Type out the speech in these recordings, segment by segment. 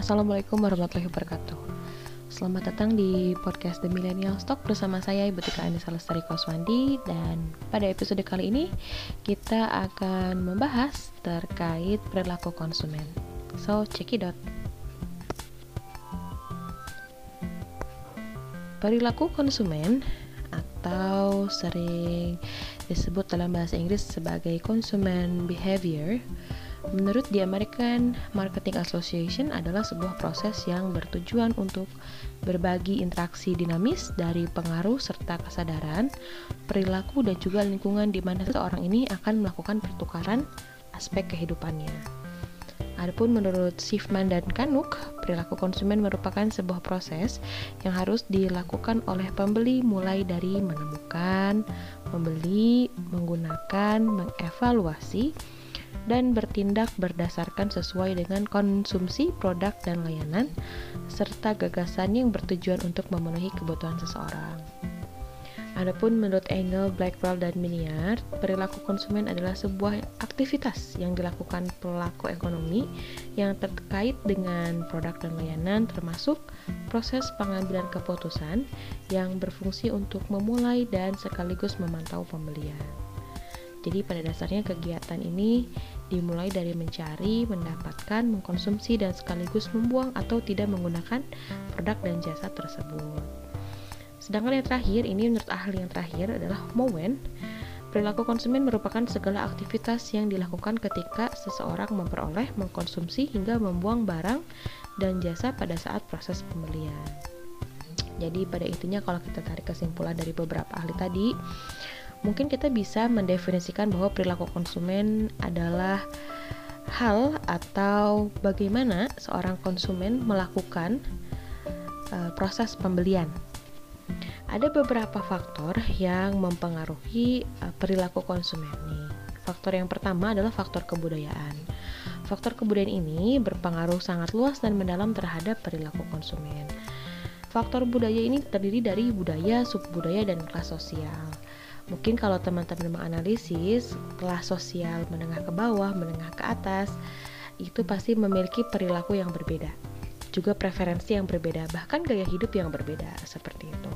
Assalamualaikum warahmatullahi wabarakatuh. Selamat datang di podcast The Millennial Stock bersama saya Ibu Tika Anissa Lestari Koswandi. Dan pada episode kali ini kita akan membahas terkait perilaku konsumen. So check it out. Perilaku konsumen atau sering disebut dalam bahasa Inggris sebagai consumer behavior Menurut The American Marketing Association adalah sebuah proses yang bertujuan untuk berbagi interaksi dinamis dari pengaruh serta kesadaran, perilaku dan juga lingkungan di mana seseorang ini akan melakukan pertukaran aspek kehidupannya. Adapun menurut Schiffman dan Kanuk, perilaku konsumen merupakan sebuah proses yang harus dilakukan oleh pembeli mulai dari menemukan, membeli, menggunakan, mengevaluasi, dan bertindak berdasarkan sesuai dengan konsumsi produk dan layanan serta gagasan yang bertujuan untuk memenuhi kebutuhan seseorang. Adapun menurut Engel, Blackwell, dan Miniard, perilaku konsumen adalah sebuah aktivitas yang dilakukan pelaku ekonomi yang terkait dengan produk dan layanan termasuk proses pengambilan keputusan yang berfungsi untuk memulai dan sekaligus memantau pembelian. Jadi pada dasarnya kegiatan ini dimulai dari mencari, mendapatkan, mengkonsumsi dan sekaligus membuang atau tidak menggunakan produk dan jasa tersebut. Sedangkan yang terakhir, ini menurut ahli yang terakhir adalah Mowen. Perilaku konsumen merupakan segala aktivitas yang dilakukan ketika seseorang memperoleh, mengkonsumsi hingga membuang barang dan jasa pada saat proses pembelian. Jadi pada intinya kalau kita tarik kesimpulan dari beberapa ahli tadi, mungkin kita bisa mendefinisikan bahwa perilaku konsumen adalah hal atau bagaimana seorang konsumen melakukan uh, proses pembelian. Ada beberapa faktor yang mempengaruhi uh, perilaku konsumen nih. Faktor yang pertama adalah faktor kebudayaan. Faktor kebudayaan ini berpengaruh sangat luas dan mendalam terhadap perilaku konsumen. Faktor budaya ini terdiri dari budaya, subbudaya, dan kelas sosial. Mungkin kalau teman-teman menganalisis kelas sosial menengah ke bawah, menengah ke atas, itu pasti memiliki perilaku yang berbeda. Juga preferensi yang berbeda, bahkan gaya hidup yang berbeda seperti itu.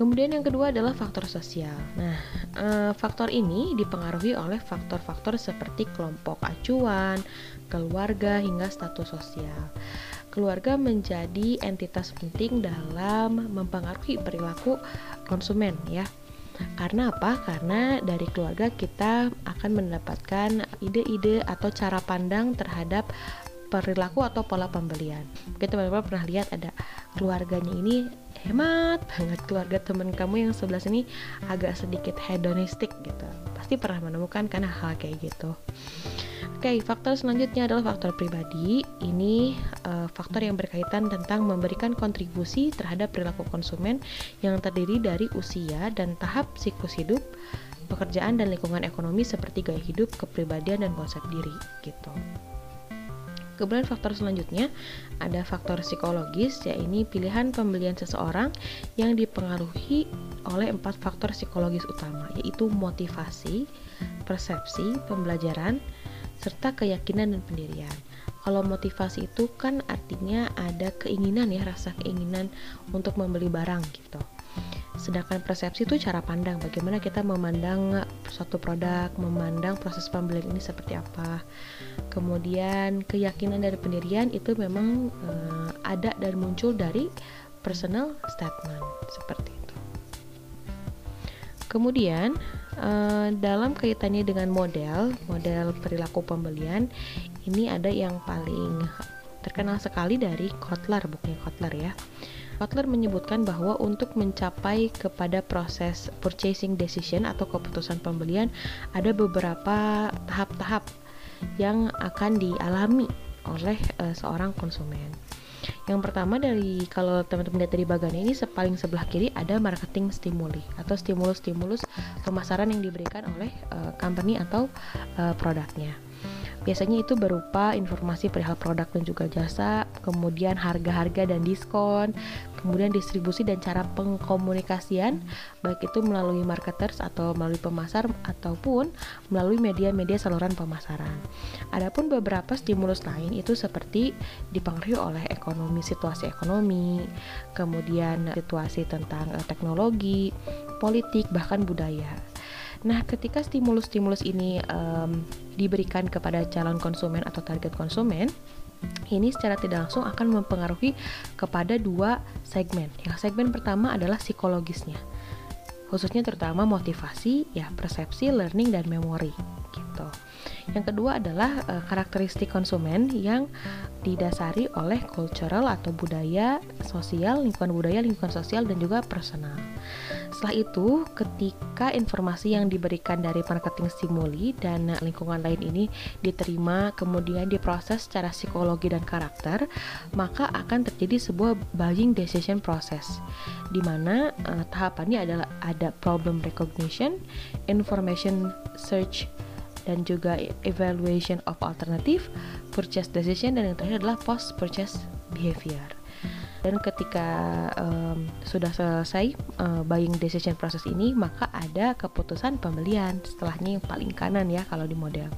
Kemudian yang kedua adalah faktor sosial. Nah, e, faktor ini dipengaruhi oleh faktor-faktor seperti kelompok acuan, keluarga, hingga status sosial. Keluarga menjadi entitas penting dalam mempengaruhi perilaku konsumen ya. Karena apa? Karena dari keluarga kita akan mendapatkan ide-ide atau cara pandang terhadap perilaku atau pola pembelian. Mungkin teman-teman pernah lihat ada keluarganya ini hemat banget keluarga teman kamu yang sebelah sini agak sedikit hedonistik gitu. Pasti pernah menemukan karena hal kayak gitu. Oke, faktor selanjutnya adalah faktor pribadi. Ini uh, faktor yang berkaitan tentang memberikan kontribusi terhadap perilaku konsumen yang terdiri dari usia dan tahap siklus hidup, pekerjaan dan lingkungan ekonomi seperti gaya hidup, kepribadian dan konsep diri gitu. Kemudian faktor selanjutnya ada faktor psikologis, yaitu pilihan pembelian seseorang yang dipengaruhi oleh empat faktor psikologis utama, yaitu motivasi, persepsi, pembelajaran, serta keyakinan dan pendirian. Kalau motivasi itu kan artinya ada keinginan ya, rasa keinginan untuk membeli barang gitu. Sedangkan persepsi itu cara pandang, bagaimana kita memandang suatu produk, memandang proses pembelian ini seperti apa. Kemudian keyakinan dan pendirian itu memang uh, ada dan muncul dari personal statement seperti itu. Kemudian uh, dalam kaitannya dengan model, model perilaku pembelian, ini ada yang paling terkenal sekali dari Kotler, bukunya Kotler ya. Kotler menyebutkan bahwa untuk mencapai kepada proses purchasing decision atau keputusan pembelian ada beberapa tahap-tahap yang akan dialami oleh uh, seorang konsumen. Yang pertama dari kalau teman-teman lihat dari bagian ini paling sebelah kiri ada marketing stimuli atau stimulus-stimulus pemasaran yang diberikan oleh uh, company atau uh, produknya. Biasanya itu berupa informasi perihal produk dan juga jasa, kemudian harga-harga dan diskon, kemudian distribusi dan cara pengkomunikasian, baik itu melalui marketers atau melalui pemasar ataupun melalui media-media saluran pemasaran. Adapun beberapa stimulus lain itu seperti dipengaruhi oleh ekonomi, situasi ekonomi, kemudian situasi tentang uh, teknologi, politik, bahkan budaya. Nah, ketika stimulus-stimulus ini um, diberikan kepada calon konsumen atau target konsumen, ini secara tidak langsung akan mempengaruhi kepada dua segmen. Yang segmen pertama adalah psikologisnya, khususnya terutama motivasi, ya persepsi, learning dan memori, gitu. Yang kedua adalah uh, karakteristik konsumen yang didasari oleh cultural atau budaya sosial, lingkungan budaya, lingkungan sosial dan juga personal. Setelah itu, ketika informasi yang diberikan dari marketing stimuli dan lingkungan lain ini diterima kemudian diproses secara psikologi dan karakter, maka akan terjadi sebuah buying decision process di mana uh, tahapannya adalah ada problem recognition, information search dan juga evaluation of alternative, purchase decision dan yang terakhir adalah post purchase behavior. Dan ketika um, sudah selesai uh, buying decision proses ini, maka ada keputusan pembelian. Setelahnya yang paling kanan ya kalau di model.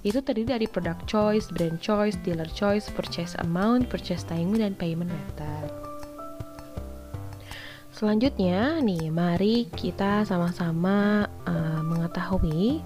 Itu terdiri dari product choice, brand choice, dealer choice, purchase amount, purchase timing dan payment method. Selanjutnya nih, mari kita sama-sama uh, mengetahui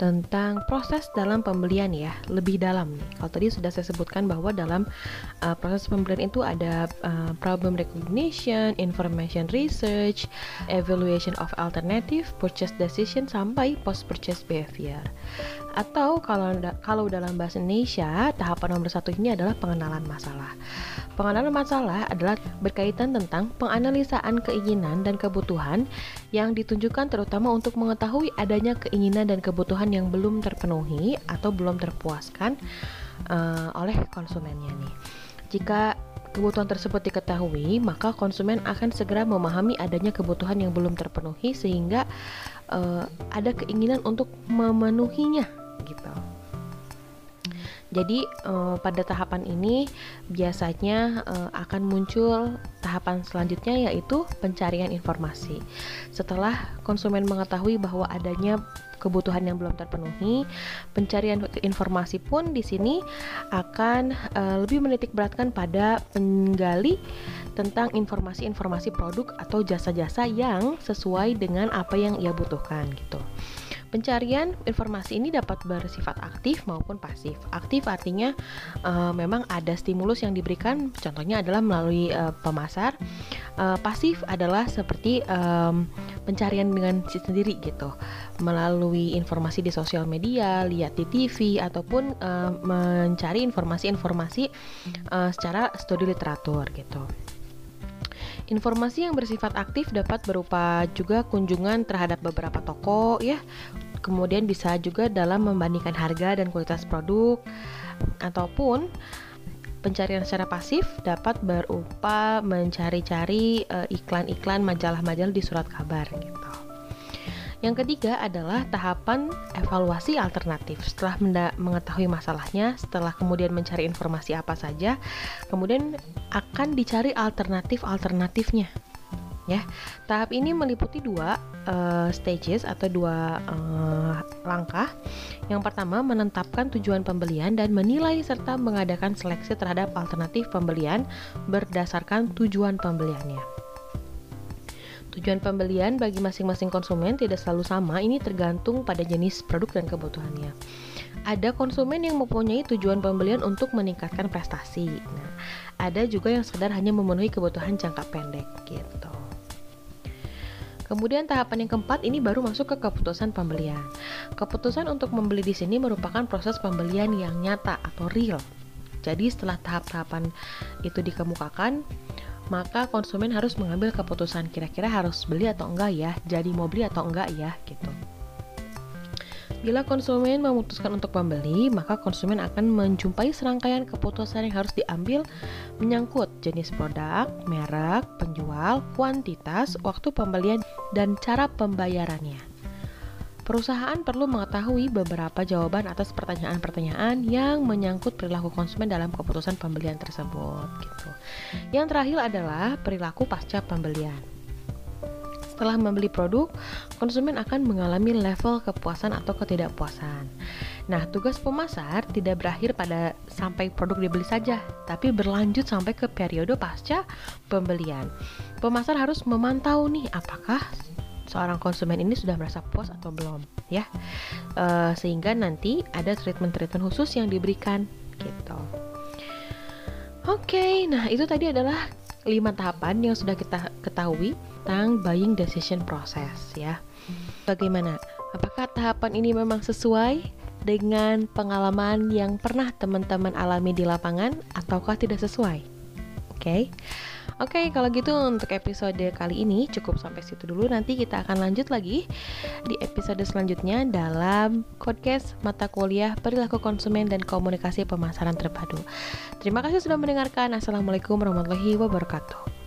tentang proses dalam pembelian ya lebih dalam nih. Kalau tadi sudah saya sebutkan bahwa dalam uh, proses pembelian itu ada uh, problem recognition, information research, evaluation of alternative, purchase decision sampai post purchase behavior. Atau kalau kalau dalam bahasa Indonesia tahapan nomor satu ini adalah pengenalan masalah. Pengenalan masalah adalah berkaitan tentang penganalisaan keinginan dan kebutuhan yang ditunjukkan terutama untuk mengetahui adanya keinginan dan kebutuhan yang belum terpenuhi atau belum terpuaskan uh, oleh konsumennya nih. Jika kebutuhan tersebut diketahui, maka konsumen akan segera memahami adanya kebutuhan yang belum terpenuhi sehingga uh, ada keinginan untuk memenuhinya gitu. Jadi uh, pada tahapan ini biasanya uh, akan muncul tahapan selanjutnya yaitu pencarian informasi. Setelah konsumen mengetahui bahwa adanya kebutuhan yang belum terpenuhi, pencarian informasi pun di sini akan uh, lebih menitik beratkan pada penggali tentang informasi-informasi produk atau jasa-jasa yang sesuai dengan apa yang ia butuhkan gitu. Pencarian informasi ini dapat bersifat aktif maupun pasif. Aktif artinya uh, memang ada stimulus yang diberikan, contohnya adalah melalui uh, pemasar. Uh, pasif adalah seperti um, pencarian dengan si sendiri gitu, melalui informasi di sosial media, lihat di TV ataupun uh, mencari informasi-informasi uh, secara studi literatur gitu. Informasi yang bersifat aktif dapat berupa juga kunjungan terhadap beberapa toko ya. Kemudian bisa juga dalam membandingkan harga dan kualitas produk ataupun pencarian secara pasif dapat berupa mencari-cari uh, iklan-iklan majalah-majalah di surat kabar gitu. Yang ketiga adalah tahapan evaluasi alternatif. Setelah mengetahui masalahnya, setelah kemudian mencari informasi apa saja, kemudian akan dicari alternatif-alternatifnya. Ya, tahap ini meliputi dua uh, stages atau dua uh, langkah. Yang pertama, menetapkan tujuan pembelian dan menilai serta mengadakan seleksi terhadap alternatif pembelian berdasarkan tujuan pembeliannya. Tujuan pembelian bagi masing-masing konsumen tidak selalu sama, ini tergantung pada jenis produk dan kebutuhannya. Ada konsumen yang mempunyai tujuan pembelian untuk meningkatkan prestasi. Nah, ada juga yang sekedar hanya memenuhi kebutuhan jangka pendek gitu. Kemudian tahapan yang keempat ini baru masuk ke keputusan pembelian. Keputusan untuk membeli di sini merupakan proses pembelian yang nyata atau real. Jadi setelah tahap-tahapan itu dikemukakan, maka konsumen harus mengambil keputusan kira-kira harus beli atau enggak ya, jadi mau beli atau enggak ya gitu. Bila konsumen memutuskan untuk membeli, maka konsumen akan menjumpai serangkaian keputusan yang harus diambil menyangkut jenis produk, merek, penjual, kuantitas, waktu pembelian, dan cara pembayarannya. Perusahaan perlu mengetahui beberapa jawaban atas pertanyaan-pertanyaan yang menyangkut perilaku konsumen dalam keputusan pembelian tersebut gitu. Yang terakhir adalah perilaku pasca pembelian. Setelah membeli produk, konsumen akan mengalami level kepuasan atau ketidakpuasan. Nah, tugas pemasar tidak berakhir pada sampai produk dibeli saja, tapi berlanjut sampai ke periode pasca pembelian. Pemasar harus memantau nih apakah seorang konsumen ini sudah merasa puas atau belum, ya. E, sehingga nanti ada treatment-treatment khusus yang diberikan gitu. Oke, okay, nah itu tadi adalah lima tahapan yang sudah kita ketahui tentang buying decision process ya. Bagaimana? Apakah tahapan ini memang sesuai dengan pengalaman yang pernah teman-teman alami di lapangan ataukah tidak sesuai? Oke. Okay? Oke, okay, kalau gitu untuk episode kali ini cukup sampai situ dulu. Nanti kita akan lanjut lagi di episode selanjutnya dalam podcast mata kuliah perilaku konsumen dan komunikasi pemasaran terpadu. Terima kasih sudah mendengarkan. Assalamualaikum warahmatullahi wabarakatuh.